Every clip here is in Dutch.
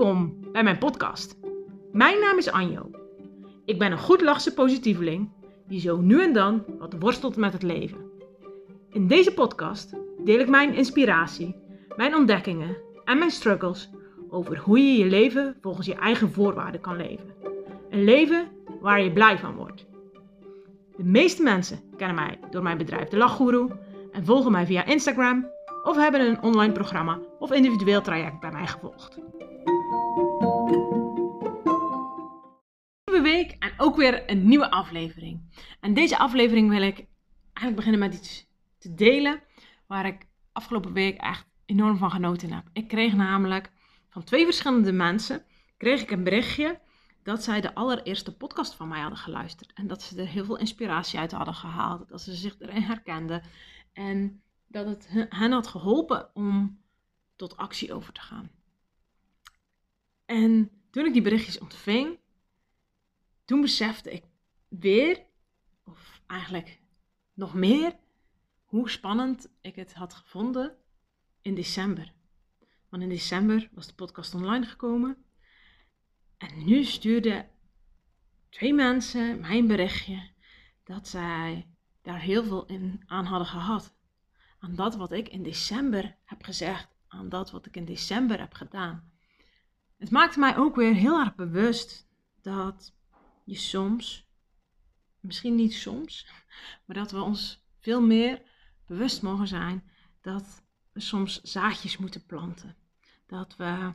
Welkom bij mijn podcast. Mijn naam is Anjo. Ik ben een goedlachse positieveling die zo nu en dan wat worstelt met het leven. In deze podcast deel ik mijn inspiratie, mijn ontdekkingen en mijn struggles over hoe je je leven volgens je eigen voorwaarden kan leven. Een leven waar je blij van wordt. De meeste mensen kennen mij door mijn bedrijf De Lachgoeroe en volgen mij via Instagram of hebben een online programma of individueel traject bij mij gevolgd. Week en ook weer een nieuwe aflevering. En deze aflevering wil ik eigenlijk beginnen met iets te delen waar ik afgelopen week echt enorm van genoten heb. Ik kreeg namelijk van twee verschillende mensen kreeg ik een berichtje dat zij de allereerste podcast van mij hadden geluisterd. En dat ze er heel veel inspiratie uit hadden gehaald. Dat ze zich erin herkenden. En dat het hen had geholpen om tot actie over te gaan. En toen ik die berichtjes ontving, toen besefte ik weer, of eigenlijk nog meer, hoe spannend ik het had gevonden in december. Want in december was de podcast online gekomen. En nu stuurden twee mensen mijn berichtje dat zij daar heel veel in aan hadden gehad. Aan dat wat ik in december heb gezegd, aan dat wat ik in december heb gedaan. Het maakte mij ook weer heel erg bewust dat je soms, misschien niet soms, maar dat we ons veel meer bewust mogen zijn dat we soms zaadjes moeten planten. Dat we,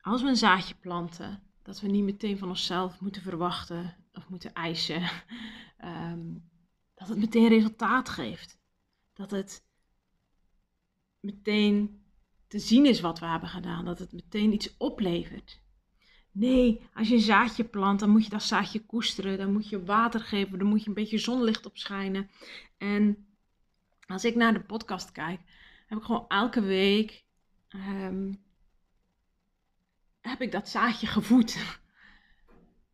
als we een zaadje planten, dat we niet meteen van onszelf moeten verwachten of moeten eisen ehm, dat het meteen resultaat geeft. Dat het meteen te zien is wat we hebben gedaan. Dat het meteen iets oplevert. Nee, als je een zaadje plant, dan moet je dat zaadje koesteren. Dan moet je water geven. Dan moet je een beetje zonlicht op schijnen. En als ik naar de podcast kijk, heb ik gewoon elke week um, heb ik dat zaadje gevoed.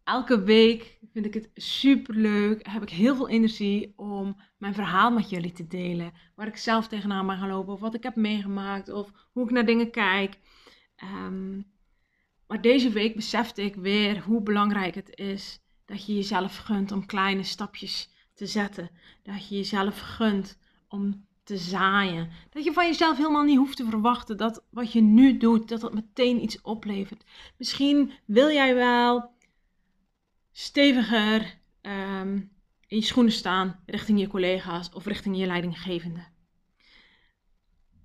Elke week vind ik het super leuk. Heb ik heel veel energie om mijn verhaal met jullie te delen. Waar ik zelf tegenaan ben gaan lopen. Of wat ik heb meegemaakt. Of hoe ik naar dingen kijk. Um, maar deze week besefte ik weer hoe belangrijk het is dat je jezelf gunt om kleine stapjes te zetten. Dat je jezelf gunt om te zaaien. Dat je van jezelf helemaal niet hoeft te verwachten dat wat je nu doet, dat dat meteen iets oplevert. Misschien wil jij wel steviger um, in je schoenen staan richting je collega's of richting je leidinggevende.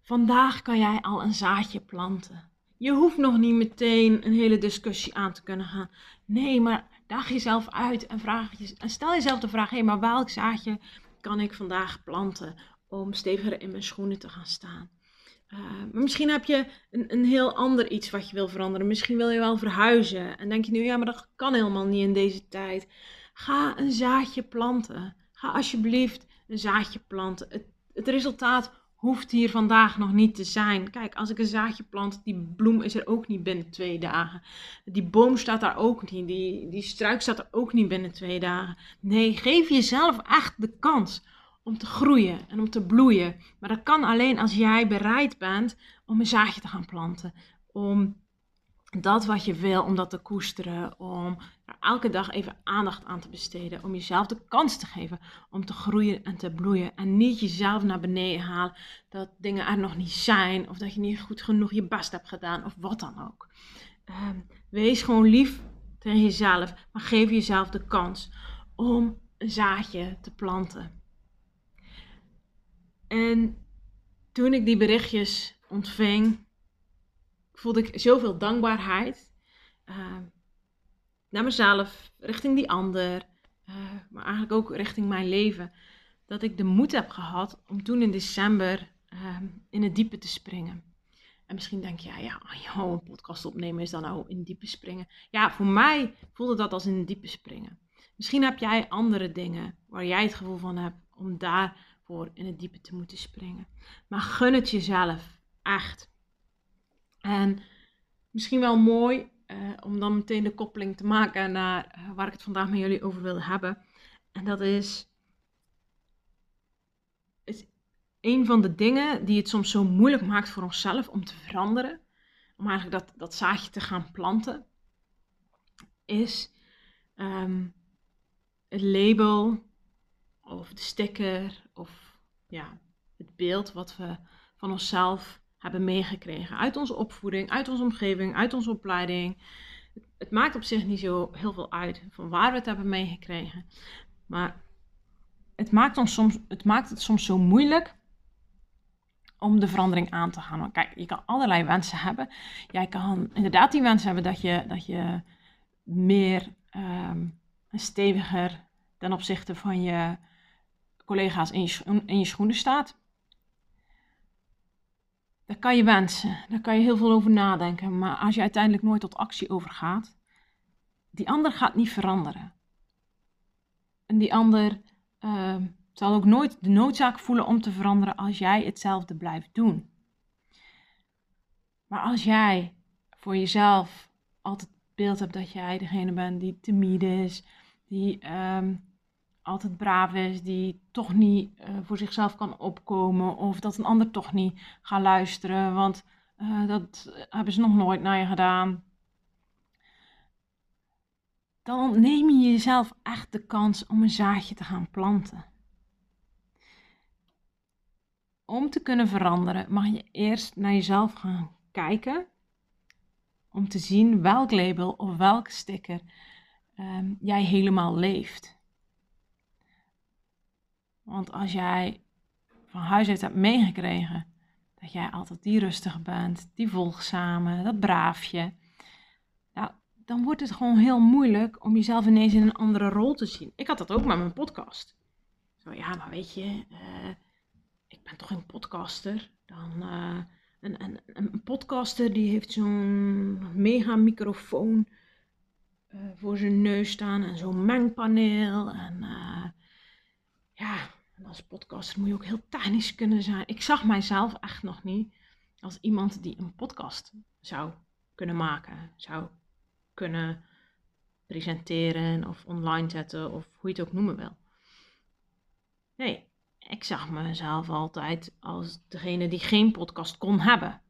Vandaag kan jij al een zaadje planten. Je hoeft nog niet meteen een hele discussie aan te kunnen gaan. Nee, maar daag jezelf uit en, vraag je, en stel jezelf de vraag: hé, hey, maar welk zaadje kan ik vandaag planten om steviger in mijn schoenen te gaan staan? Uh, maar misschien heb je een, een heel ander iets wat je wil veranderen. Misschien wil je wel verhuizen. En denk je nu, ja, maar dat kan helemaal niet in deze tijd. Ga een zaadje planten. Ga alsjeblieft een zaadje planten. Het, het resultaat hoeft hier vandaag nog niet te zijn. Kijk, als ik een zaadje plant, die bloem is er ook niet binnen twee dagen. Die boom staat daar ook niet. Die, die struik staat er ook niet binnen twee dagen. Nee, geef jezelf echt de kans om te groeien en om te bloeien. Maar dat kan alleen als jij bereid bent om een zaadje te gaan planten. Om dat wat je wil, om dat te koesteren, om er elke dag even aandacht aan te besteden, om jezelf de kans te geven om te groeien en te bloeien en niet jezelf naar beneden halen dat dingen er nog niet zijn of dat je niet goed genoeg je best hebt gedaan of wat dan ook. Ehm, wees gewoon lief tegen jezelf, maar geef jezelf de kans om een zaadje te planten. En toen ik die berichtjes ontving, voelde ik zoveel dankbaarheid. Uh, naar mezelf, richting die ander, uh, maar eigenlijk ook richting mijn leven. Dat ik de moed heb gehad om toen in december uh, in het diepe te springen. En misschien denk je, ja, ja, een podcast opnemen is dan nou in diepe springen. Ja, voor mij voelde dat als in het diepe springen. Misschien heb jij andere dingen waar jij het gevoel van hebt om daarvoor in het diepe te moeten springen. Maar gun het jezelf, echt. En misschien wel mooi uh, om dan meteen de koppeling te maken naar uh, waar ik het vandaag met jullie over wil hebben. En dat is, is een van de dingen die het soms zo moeilijk maakt voor onszelf om te veranderen. om eigenlijk dat, dat zaadje te gaan planten, is ehm, het label of de sticker of ja, het beeld wat we van onszelf hebben meegekregen. Uit onze opvoeding, uit onze omgeving, uit onze opleiding. Het maakt op zich niet zo heel veel uit van waar we het hebben meegekregen. Maar het maakt, ons soms, het maakt het soms zo moeilijk om de verandering aan te gaan. Want kijk, je kan allerlei wensen hebben. Jij kan inderdaad die wens hebben dat je, dat je meer um, steviger ten opzichte van je collega's in in je schoenen staat. Dat kan je wensen, daar kan je heel veel over nadenken. Maar als je uiteindelijk nooit tot actie overgaat, die ander gaat niet veranderen. En die ander uh, zal ook nooit de noodzaak voelen om te veranderen als jij hetzelfde blijft doen. Maar als jij voor jezelf altijd beeld hebt dat jij degene bent die timide is, die um, altijd braaf is, die toch niet uh, voor zichzelf kan opkomen of dat een ander toch niet gaat luisteren, want uh, dat hebben ze nog nooit naar je gedaan. Dan neem je jezelf echt de kans om een zaadje te gaan planten. Om te kunnen veranderen mag je eerst naar jezelf gaan kijken om te zien welk label of welk sticker um, jij helemaal leeft. Want als jij van huis uit hebt meegekregen dat jij altijd die rustige bent, die volgzame, dat braafje, nou, dan wordt het gewoon heel moeilijk om jezelf ineens in een andere rol te zien. Ik had dat ook met mijn podcast. Zo ja, maar weet je, uh, ik ben toch een podcaster. Dan uh, een, een, podcaster die heeft zo'n mega microfoon uh, voor zijn neus staan en zo'n mengpaneel en ja, als podcaster moet je ook heel technisch kunnen zijn. Ik zag mijzelf echt nog niet als iemand die een podcast zou kunnen maken, zou kunnen presenteren of online zetten of hoe je het ook noemen wil. Nee, ik zag mezelf altijd als degene die geen podcast kon hebben.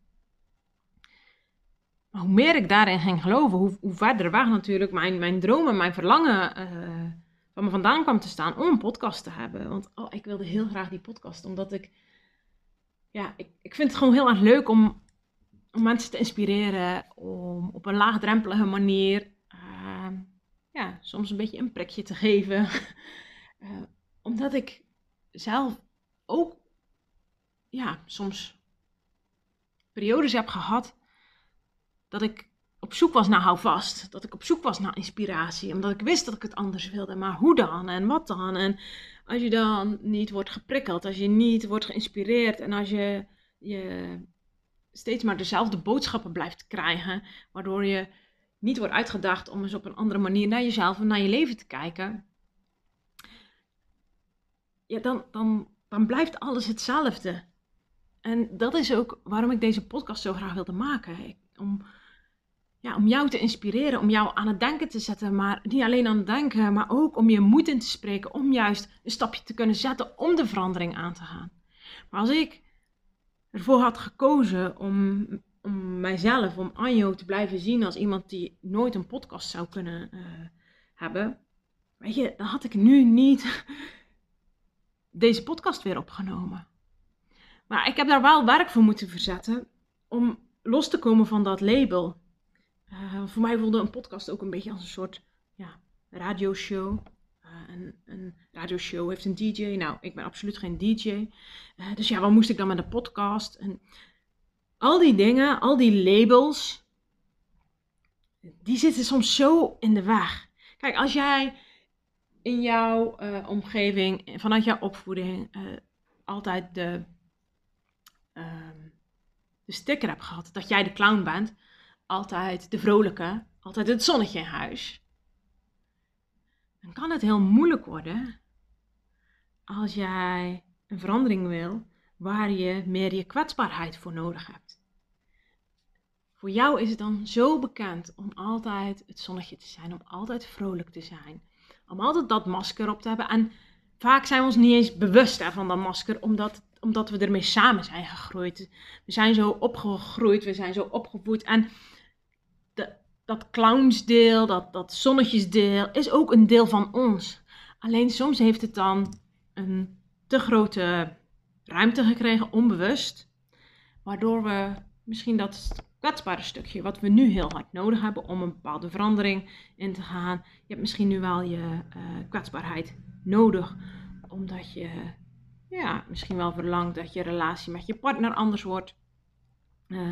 Maar hoe meer ik daarin ging geloven, hoe, hoe verder weg natuurlijk mijn, mijn dromen, mijn verlangen uh, van me vandaan kwam te staan om een podcast te hebben. Want oh, ik wilde heel graag die podcast, omdat ik, ja, ik, ik vind het gewoon heel erg leuk om, om mensen te inspireren, om op een laagdrempelige manier, uh, ja, soms een beetje een prikje te geven. uh, omdat ik zelf ook, ja, soms periodes heb gehad dat ik op zoek was naar houvast. Dat ik op zoek was naar inspiratie. Omdat ik wist dat ik het anders wilde. Maar hoe dan en wat dan? En als je dan niet wordt geprikkeld, als je niet wordt geïnspireerd en als je, je steeds maar dezelfde boodschappen blijft krijgen, waardoor je niet wordt uitgedacht om eens op een andere manier naar jezelf en naar je leven te kijken, ja, dan, dan, dan blijft alles hetzelfde. En dat is ook waarom ik deze podcast zo graag wilde maken. om, ja, om jou te inspireren, om jou aan het denken te zetten. Maar niet alleen aan het denken, maar ook om je moed in te spreken. Om juist een stapje te kunnen zetten om de verandering aan te gaan. Maar als ik ervoor had gekozen om, om mijzelf, om Anjo te blijven zien als iemand die nooit een podcast zou kunnen uh, hebben. Weet je, dan had ik nu niet deze podcast weer opgenomen. Maar ik heb daar wel werk voor moeten verzetten om los te komen van dat label. Uh, voor mij voelde een podcast ook een beetje als een soort ja, radioshow. Uh, een, een radioshow heeft een DJ. Nou, ik ben absoluut geen DJ. Eh, dus ja, wat moest ik dan met een podcast? En al die dingen, al die labels, die zitten soms zo in de weg. Kijk, als jij in jouw omgeving, vanuit jouw opvoeding, altijd de, ehm, de sticker hebt gehad dat jij de clown bent altijd de vrolijke, altijd het zonnetje in huis. Dan kan het heel moeilijk worden als jij een verandering wil waar je meer je kwetsbaarheid voor nodig hebt. Voor jou is het dan zo bekend om altijd het zonnetje te zijn, om altijd vrolijk te zijn, om altijd dat masker op te hebben. En vaak zijn we ons niet eens bewust van dat masker, omdat omdat we ermee samen zijn gegroeid. We zijn zo opgegroeid, we zijn zo opgevoed. En dat clownsdeel, dat, dat zonnetjesdeel, is ook een deel van ons. Alleen soms heeft het dan een te grote ruimte gekregen, onbewust. Waardoor we misschien dat kwetsbare stukje, wat we nu heel hard nodig hebben om een bepaalde verandering in te gaan. Je hebt misschien nu wel je uh, kwetsbaarheid nodig, omdat je ja, misschien wel verlangt dat je relatie met je partner anders wordt. Uh,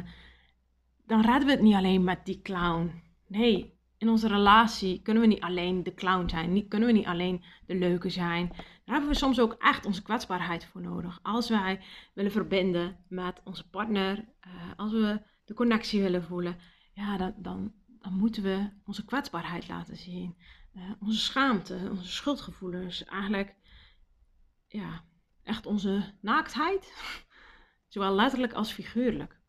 dan redden we het niet alleen met die clown. Nee, in onze relatie kunnen we niet alleen de clown zijn, niet, kunnen we niet alleen de leuke zijn. Daar hebben we soms ook echt onze kwetsbaarheid voor nodig. Als wij willen verbinden met onze partner, uh, als we de connectie willen voelen, ja, dan, dan, moeten we onze kwetsbaarheid laten zien. Uh, onze schaamte, onze schuldgevoelens, eigenlijk ja, echt onze naaktheid, zowel letterlijk als figuurlijk.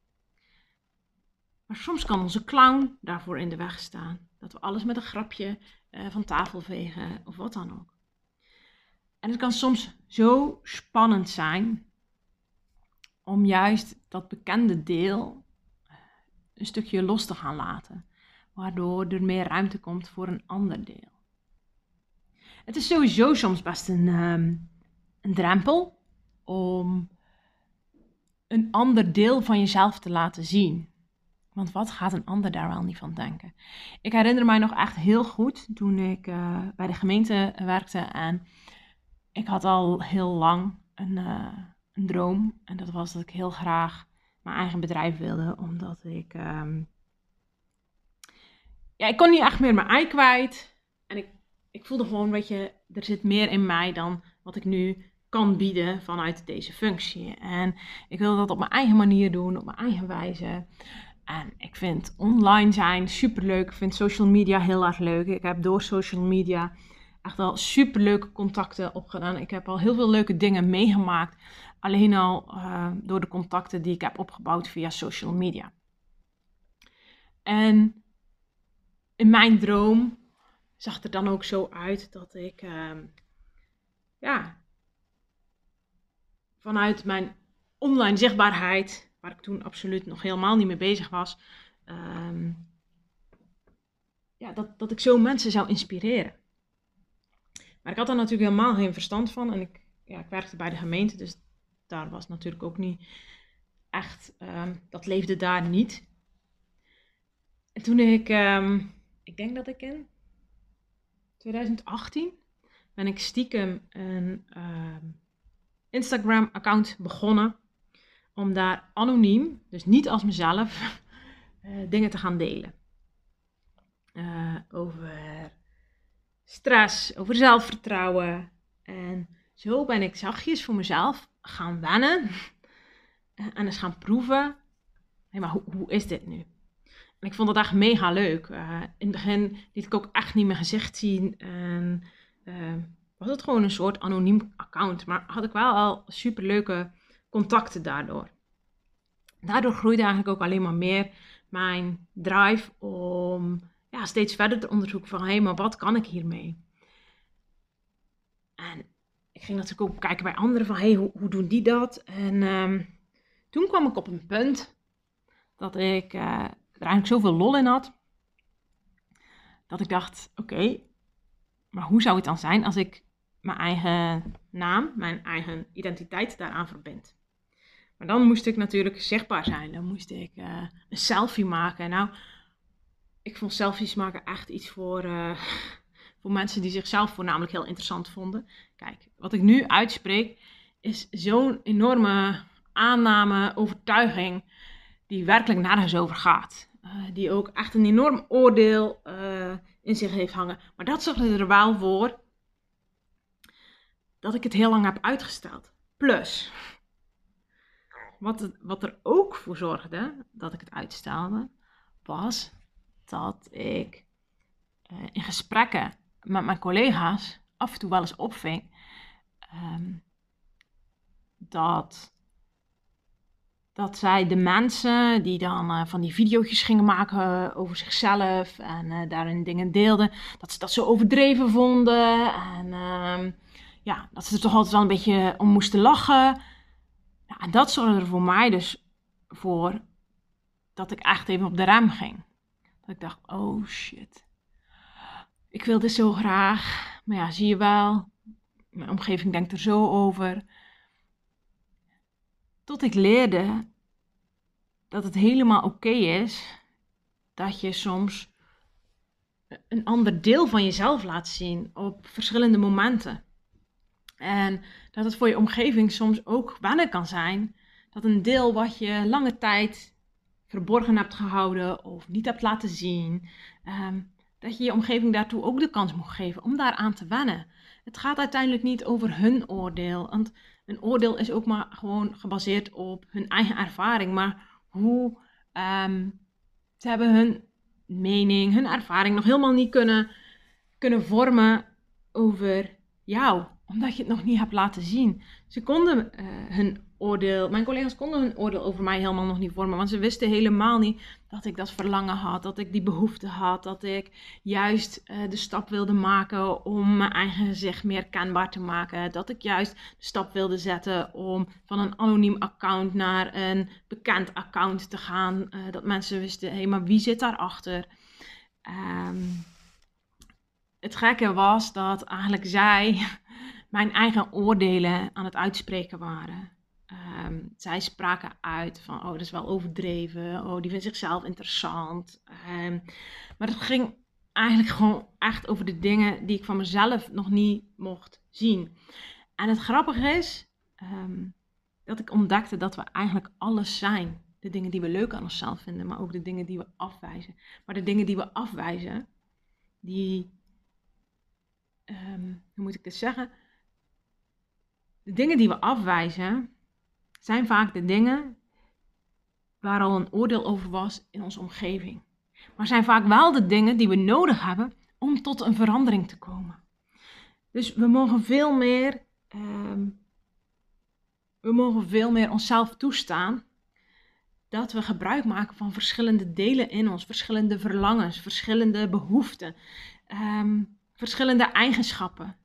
Maar soms kan onze clown daarvoor in de weg staan. Dat we alles met een grapje uh, van tafel vegen of wat dan ook. En het kan soms zo spannend zijn om juist dat bekende deel eh, een stukje los te gaan laten, waardoor er meer ruimte komt voor een ander deel. Het is sowieso soms best een, um, een drempel om een ander deel van jezelf te laten zien. Want wat gaat een ander daar wel niet van denken? Ik herinner mij nog echt heel goed toen ik uh, bij de gemeente werkte en ik had al heel lang een, uh, een, droom. En dat was dat ik heel graag mijn eigen bedrijf wilde, omdat ik. Um, ja, ik kon niet echt meer mijn ei kwijt. En ik, ik voelde gewoon, weet je, er zit meer in mij dan wat ik nu kan bieden vanuit deze functie. En ik wil dat op mijn eigen manier doen, op mijn eigen wijze. En ik vind online zijn super leuk. Ik vind social media heel erg leuk. Ik heb door social media echt wel super leuke contacten opgedaan. Ik heb al heel veel leuke dingen meegemaakt. Alleen al uh, door de contacten die ik heb opgebouwd via social media. En in mijn droom zag er dan ook zo uit dat ik uh, ja, vanuit mijn online zichtbaarheid, waar ik toen absoluut nog helemaal niet mee bezig was, um, ja, dat, dat ik zo mensen zou inspireren. Maar ik had daar natuurlijk helemaal geen verstand van. En ik, ja, ik werkte bij de gemeente, dus daar was natuurlijk ook niet echt, um, dat leefde daar niet. En toen ik, um, ik denk dat ik in 2018, ben ik stiekem een Instagram-account begonnen. Om daar anoniem, dus niet als mezelf, uh, dingen te gaan delen. Uh, over stress, over zelfvertrouwen. En zo ben ik zachtjes voor mezelf gaan wennen. En eens gaan proeven. Hey, maar hoe, hoe is dit nu? En ik vond dat echt mega leuk. Uh, in het begin liet ik ook echt niet mijn gezicht zien. En was het gewoon een soort anoniem account. Maar had ik wel al super leuke contacten daardoor. Daardoor groeide eigenlijk ook alleen maar meer mijn drive om ja, steeds verder te onderzoeken van hé, hey, maar wat kan ik hiermee? En ik ging natuurlijk ook kijken bij anderen van hé, hey, hoe, doen die dat? En um, toen kwam ik op een punt dat ik uh, er eigenlijk zoveel lol in had. Dat ik dacht, oké, maar hoe zou het dan zijn als ik mijn eigen naam, mijn eigen identiteit daaraan verbind? Maar dan moest ik natuurlijk zichtbaar zijn. Dan moest ik uh, een selfie maken. Nou, ik vond selfies maken echt iets voor, uh, voor mensen die zichzelf voornamelijk heel interessant vonden. Kijk, wat ik nu uitspreek is zo'n enorme aanname, overtuiging, die werkelijk nergens over gaat. Uh, die ook echt een enorm oordeel in zich heeft hangen. Maar dat zorgde er wel voor dat ik het heel lang heb uitgesteld. Plus, wat, wat er ook voor zorgde dat ik het uitstelde, was dat ik uh, in gesprekken met mijn collega's af en toe wel eens opving um, dat, dat zij de mensen die dan uh, van die video's gingen maken over zichzelf en uh, daarin dingen deelden, dat ze dat zo overdreven vonden en um, ja, dat ze er toch altijd wel een beetje om moesten lachen. En dat zorgde er voor mij dus voor dat ik echt even op de rem ging. Dat ik dacht, oh shit. Ik wil dit zo graag. Maar ja, zie je wel. Mijn omgeving denkt er zo over. Tot ik leerde dat het helemaal oké is dat je soms een ander deel van jezelf laat zien op verschillende momenten. En dat het voor je omgeving soms ook wennen kan zijn dat een deel wat je lange tijd verborgen hebt gehouden of niet hebt laten zien, ehm, dat je je omgeving daartoe ook de kans moet geven om daaraan te wennen. Het gaat uiteindelijk niet over hun oordeel, want een oordeel is ook maar gewoon gebaseerd op hun eigen ervaring, maar hoe um, ze hebben hun mening, hun ervaring nog helemaal niet kunnen, kunnen vormen over jou, omdat je het nog niet hebt laten zien. Ze konden uh, hun oordeel, mijn collega's konden hun oordeel over mij helemaal nog niet vormen, want ze wisten helemaal niet dat ik dat verlangen had, dat ik die behoefte had, dat ik juist uh, de stap wilde maken om mijn eigen gezicht meer kenbaar te maken, dat ik juist de stap wilde zetten om van een anoniem account naar een bekend account te gaan, uh, dat mensen wisten, hé, hey, maar wie zit daarachter? Um, het gekke was dat eigenlijk zij mijn eigen oordelen aan het uitspreken waren. Um, zij spraken uit van, oh, dat is wel overdreven. Oh, die vindt zichzelf interessant. Um, maar het ging eigenlijk gewoon echt over de dingen die ik van mezelf nog niet mocht zien. En het grappige is um, dat ik ontdekte dat we eigenlijk alles zijn. De dingen die we leuk aan onszelf vinden, maar ook de dingen die we afwijzen. Maar de dingen die we afwijzen, die, hoe moet ik dit zeggen? De dingen die we afwijzen, zijn vaak de dingen waar al een oordeel over was in onze omgeving. Maar zijn vaak wel de dingen die we nodig hebben om tot een verandering te komen. Dus we mogen veel meer, um, we mogen veel meer onszelf toestaan dat we gebruik maken van verschillende delen in ons, verschillende verlangens, verschillende behoeften, um, verschillende eigenschappen.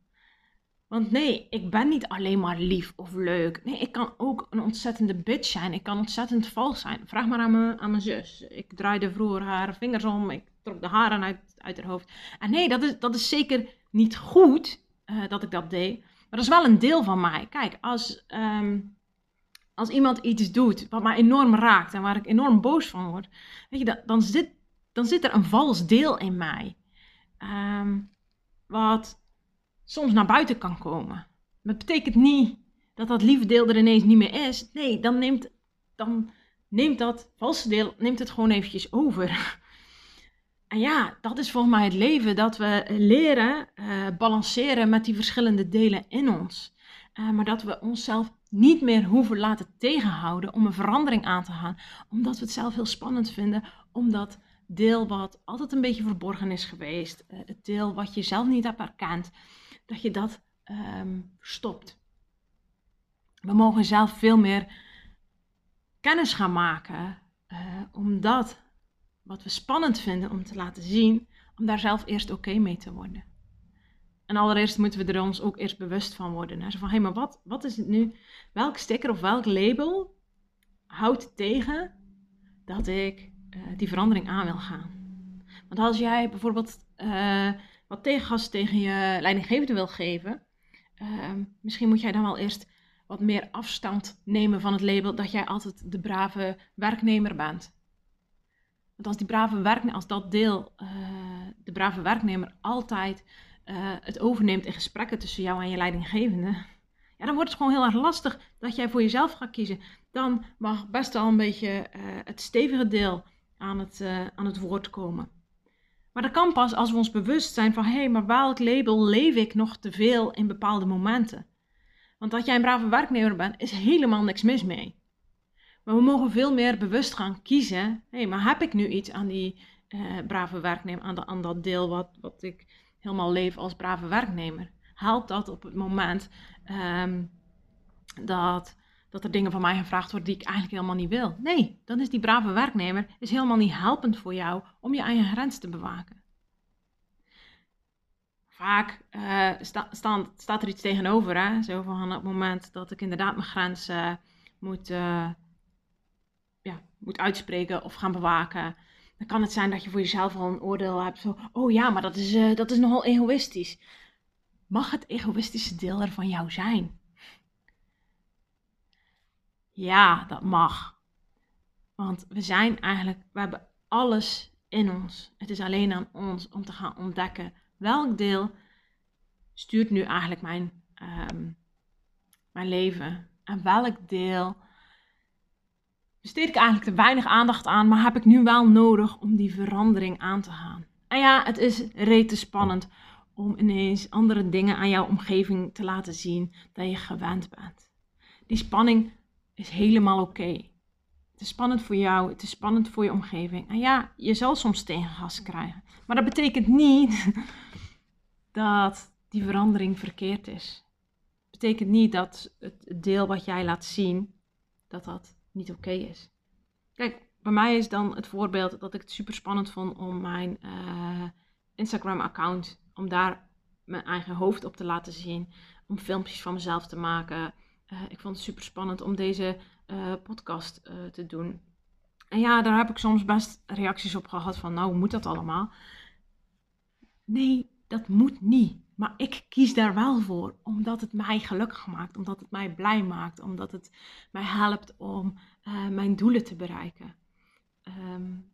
Want nee, ik ben niet alleen maar lief of leuk. Nee, ik kan ook een ontzettende bitch zijn. Ik kan ontzettend vals zijn. Vraag maar aan mijn, aan mijn zus. Ik draaide vroeger haar vingers om. Ik trok de haren uit, uit haar hoofd. En nee, dat is, dat is zeker niet goed uh, dat ik dat deed. Maar dat is wel een deel van mij. Kijk, als, um, als iemand iets doet wat mij enorm raakt en waar ik enorm boos van word, weet je, dan, dan, zit, dan zit er een vals deel in mij. Um, wat soms naar buiten kan komen. Dat betekent niet dat dat lieve deel er ineens niet meer is. Nee, dan neemt, dan neemt dat valse deel neemt het gewoon eventjes over. En ja, dat is volgens mij het leven, dat we leren uh, balanceren met die verschillende delen in ons. Uh, maar dat we onszelf niet meer hoeven laten tegenhouden om een verandering aan te gaan. Omdat we het zelf heel spannend vinden, omdat deel wat altijd een beetje verborgen is geweest, uh, het deel wat je zelf niet hebt erkend, dat je dat um, stopt. We mogen zelf veel meer kennis gaan maken, uh, om dat wat we spannend vinden om te laten zien, om daar zelf eerst oké mee te worden. En allereerst moeten we er ons ook eerst bewust van worden. Hè? Zo van, hé, hey, maar wat, wat is het nu? Welk sticker of welk label houdt tegen dat ik uh, die verandering aan wil gaan? Want als jij bijvoorbeeld uh, wat tegengas tegen je leidinggevende wil geven, uh, misschien moet jij dan wel eerst wat meer afstand nemen van het label dat jij altijd de brave werknemer bent. Want als die brave als dat deel, uh, de brave werknemer altijd uh, het overneemt in gesprekken tussen jou en je leidinggevende, ja, dan wordt het gewoon heel erg lastig dat jij voor jezelf gaat kiezen. Dan mag best wel een beetje uh, het stevige deel aan het, aan het woord komen. Maar dat kan pas als we ons bewust zijn van hé, hey, maar welk label leef ik nog te veel in bepaalde momenten? Want dat jij een brave werknemer bent, is helemaal niks mis mee. Maar we mogen veel meer bewust gaan kiezen. Hé, hey, maar heb ik nu iets aan die uh, brave werknemer, aan, dat deel wat, wat ik helemaal leef als brave werknemer? Helpt dat op het moment um, dat dat er dingen van mij gevraagd worden die ik eigenlijk helemaal niet wil. Nee, dan is die brave werknemer is helemaal niet helpend voor jou om je eigen grens te bewaken. Vaak sta, staat er iets tegenover, hè? zo van op het moment dat ik inderdaad mijn grens moet, uh, ja, moet uitspreken of gaan bewaken. Dan kan het zijn dat je voor jezelf al een oordeel hebt. Zo, oh ja, maar dat is, uh, dat is nogal egoïstisch. Mag het egoïstische deel er van jou zijn? Ja, dat mag. Want we zijn eigenlijk, we hebben alles in ons. Het is alleen aan ons om te gaan ontdekken welk deel stuurt nu eigenlijk mijn, um, mijn leven. En welk deel besteed ik eigenlijk te weinig aandacht aan, maar heb ik nu wel nodig om die verandering aan te gaan. En ja, het is rete spannend om ineens andere dingen aan jouw omgeving te laten zien dan je gewend bent. Die spanning is helemaal oké. Het is spannend voor jou, het is spannend voor je omgeving. En ja, je zal soms tegengas krijgen. Maar dat betekent niet dat die verandering verkeerd is. Het betekent niet dat het deel wat jij laat zien, dat dat niet oké is. Kijk, bij mij is dan het voorbeeld dat ik het super spannend vond om mijn uh, Instagram-account, om daar mijn eigen hoofd op te laten zien, om filmpjes van mezelf te maken. Uh, ik vond het super spannend om deze uh, podcast te doen. En ja, daar heb ik soms best reacties op gehad van, nou, moet dat allemaal? Nee, dat moet niet. Maar ik kies daar wel voor, omdat het mij gelukkig maakt, omdat het mij blij maakt, omdat het mij helpt om mijn doelen te bereiken. Um,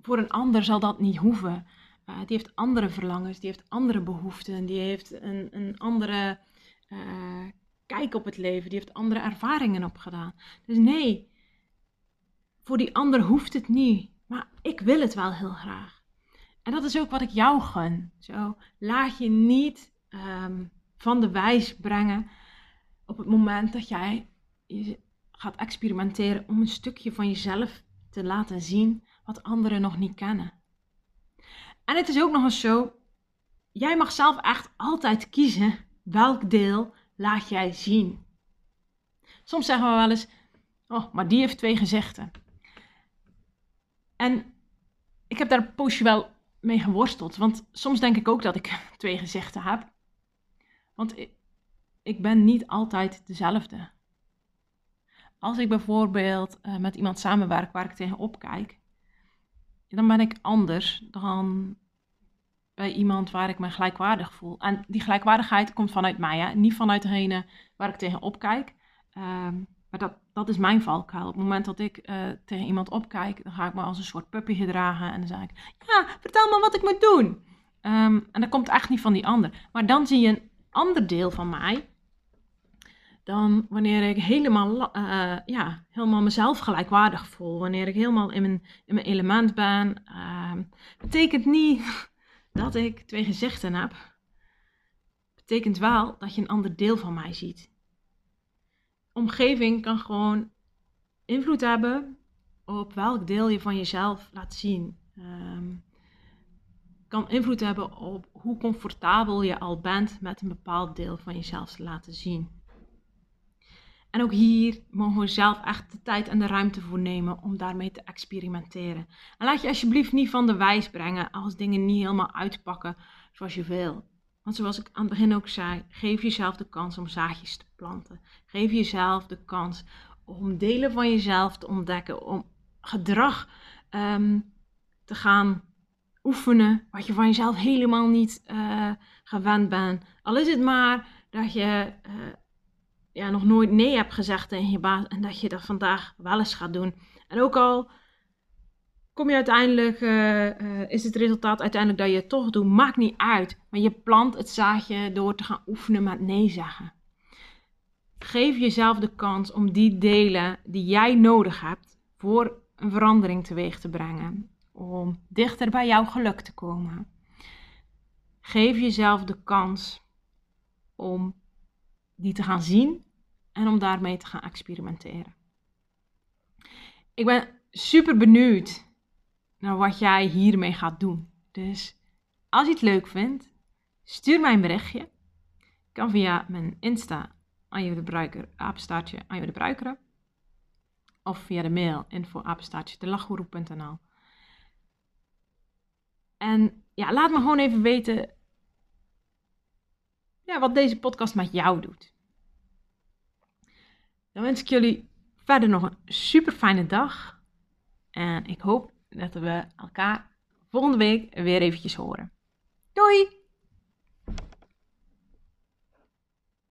voor een ander zal dat niet hoeven. Uh, die heeft andere verlangens, die heeft andere behoeften, die heeft een, een andere kijk op het leven, die heeft andere ervaringen opgedaan. Dus nee, voor die ander hoeft het niet, maar ik wil het wel heel graag. En dat is ook wat ik jou gun. Zo, laat je niet um, van de wijs brengen op het moment dat jij gaat experimenteren om een stukje van jezelf te laten zien wat anderen nog niet kennen. En het is ook nog eens zo, jij mag zelf echt altijd kiezen welk deel laat jij zien. Soms zeggen we wel eens, oh, maar die heeft twee gezichten. En ik heb daar een poosje wel mee geworsteld. Want soms denk ik ook dat ik twee gezichten heb. Want ik, ben niet altijd dezelfde. Als ik bijvoorbeeld uh, met iemand samenwerk waar ik tegenop kijk, dan ben ik anders dan bij iemand waar ik me gelijkwaardig voel. En die gelijkwaardigheid komt vanuit mij, niet vanuit degene waar ik tegenop kijk. Um, maar dat, dat is mijn valkuil. Op het moment dat ik uh, tegen iemand opkijk, dan ga ik me als een soort puppy gedragen. En dan zeg ik, ja, vertel me wat ik moet doen. Um, en dat komt echt niet van die ander. Maar dan zie je een ander deel van mij. Dan wanneer ik helemaal, uh, ja, helemaal mezelf gelijkwaardig voel. Wanneer ik helemaal in mijn, in mijn element ben. Uh, betekent niet dat ik twee gezichten heb. Betekent wel dat je een ander deel van mij ziet omgeving kan gewoon invloed hebben op welk deel je van jezelf laat zien. Um, kan invloed hebben op hoe comfortabel je al bent met een bepaald deel van jezelf te laten zien. En ook hier mogen we zelf echt de tijd en de ruimte voor nemen om daarmee te experimenteren. En laat je alsjeblieft niet van de wijs brengen als dingen niet helemaal uitpakken zoals je wil. Want zoals ik aan het begin ook zei, geef jezelf de kans om zaadjes te planten. Geef jezelf de kans om delen van jezelf te ontdekken, om gedrag um, te gaan oefenen wat je van jezelf helemaal niet uh, gewend bent. Al is het maar dat je uh, ja, nog nooit nee hebt gezegd tegen je baas en dat je dat vandaag wel eens gaat doen. En ook al kom je uiteindelijk, uh, uh, is het resultaat uiteindelijk dat je het toch doet, maakt niet uit. Maar je plant het zaadje door te gaan oefenen met nee zeggen. Geef jezelf de kans om die delen die jij nodig hebt voor een verandering teweeg te brengen. Om dichter bij jouw geluk te komen. Geef jezelf de kans om die te gaan zien en om daarmee te gaan experimenteren. Ik ben super benieuwd naar wat jij hiermee gaat doen. Dus als je het leuk vindt, stuur mij een berichtje. Kan via mijn Insta Anje de Bruiker, apenstaartje. Of via de mail info de En ja, laat me gewoon even weten ja, wat deze podcast met jou doet. Dan wens ik jullie verder nog een super fijne dag. En ik hoop dat we elkaar volgende week weer eventjes horen. Doei!